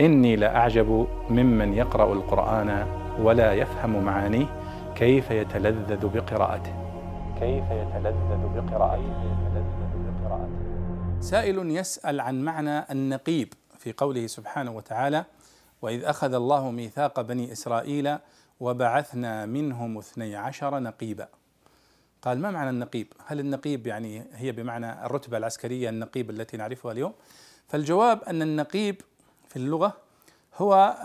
إني لأعجب ممن يقرأ القرآن ولا يفهم معانيه كيف يتلذذ بقراءته. كيف يتلذذ بقراءته. سائل يسأل عن معنى النقيب في قوله سبحانه وتعالى وإذ أخذ الله ميثاق بني إسرائيل وبعثنا منهم اثني عشر نقيبا. قال ما معنى النقيب؟ هل النقيب يعني هي بمعنى الرتبة العسكرية النقيب التي نعرفها اليوم؟ فالجواب أن النقيب في اللغة هو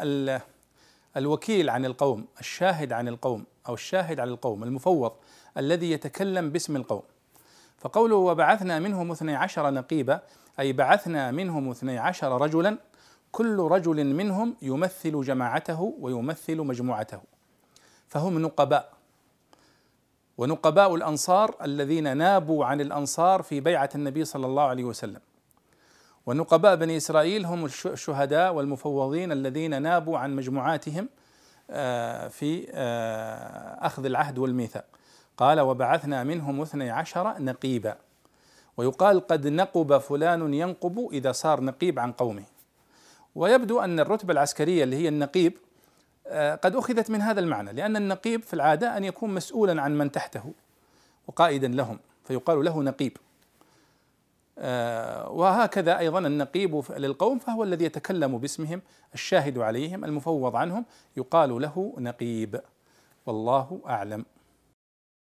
الوكيل عن القوم الشاهد عن القوم أو الشاهد على القوم المفوض الذي يتكلم باسم القوم. فقوله وبعثنا منهم اثني عشر نقيبا أي بعثنا منهم اثني عشر رجلا كل رجل منهم يمثل جماعته ويمثل مجموعته. فهم نقباء. ونقباء الأنصار الذين نابوا عن الأنصار في بيعة النبي صلى الله عليه وسلم. ونقباء بني إسرائيل هم الشهداء والمفوضين الذين نابوا عن مجموعاتهم آه، في آه، أخذ العهد والميثاق. قال وبعثنا منهم اثني عشر نقيبا. ويقال قد نقب فلان ينقب إذا صار نقيب عن قومه. ويبدو أن الرتبة العسكرية اللي هي النقيب آه، قد أخذت من هذا المعنى لأن النقيب في العادة أن يكون مسؤولا عن من تحته وقائدا لهم فيقال له نقيب. وهكذا أيضا النقيب للقوم فهو الذي يتكلم باسمهم الشاهد عليهم المفوض عنهم يقال له نقيب. والله أعلم.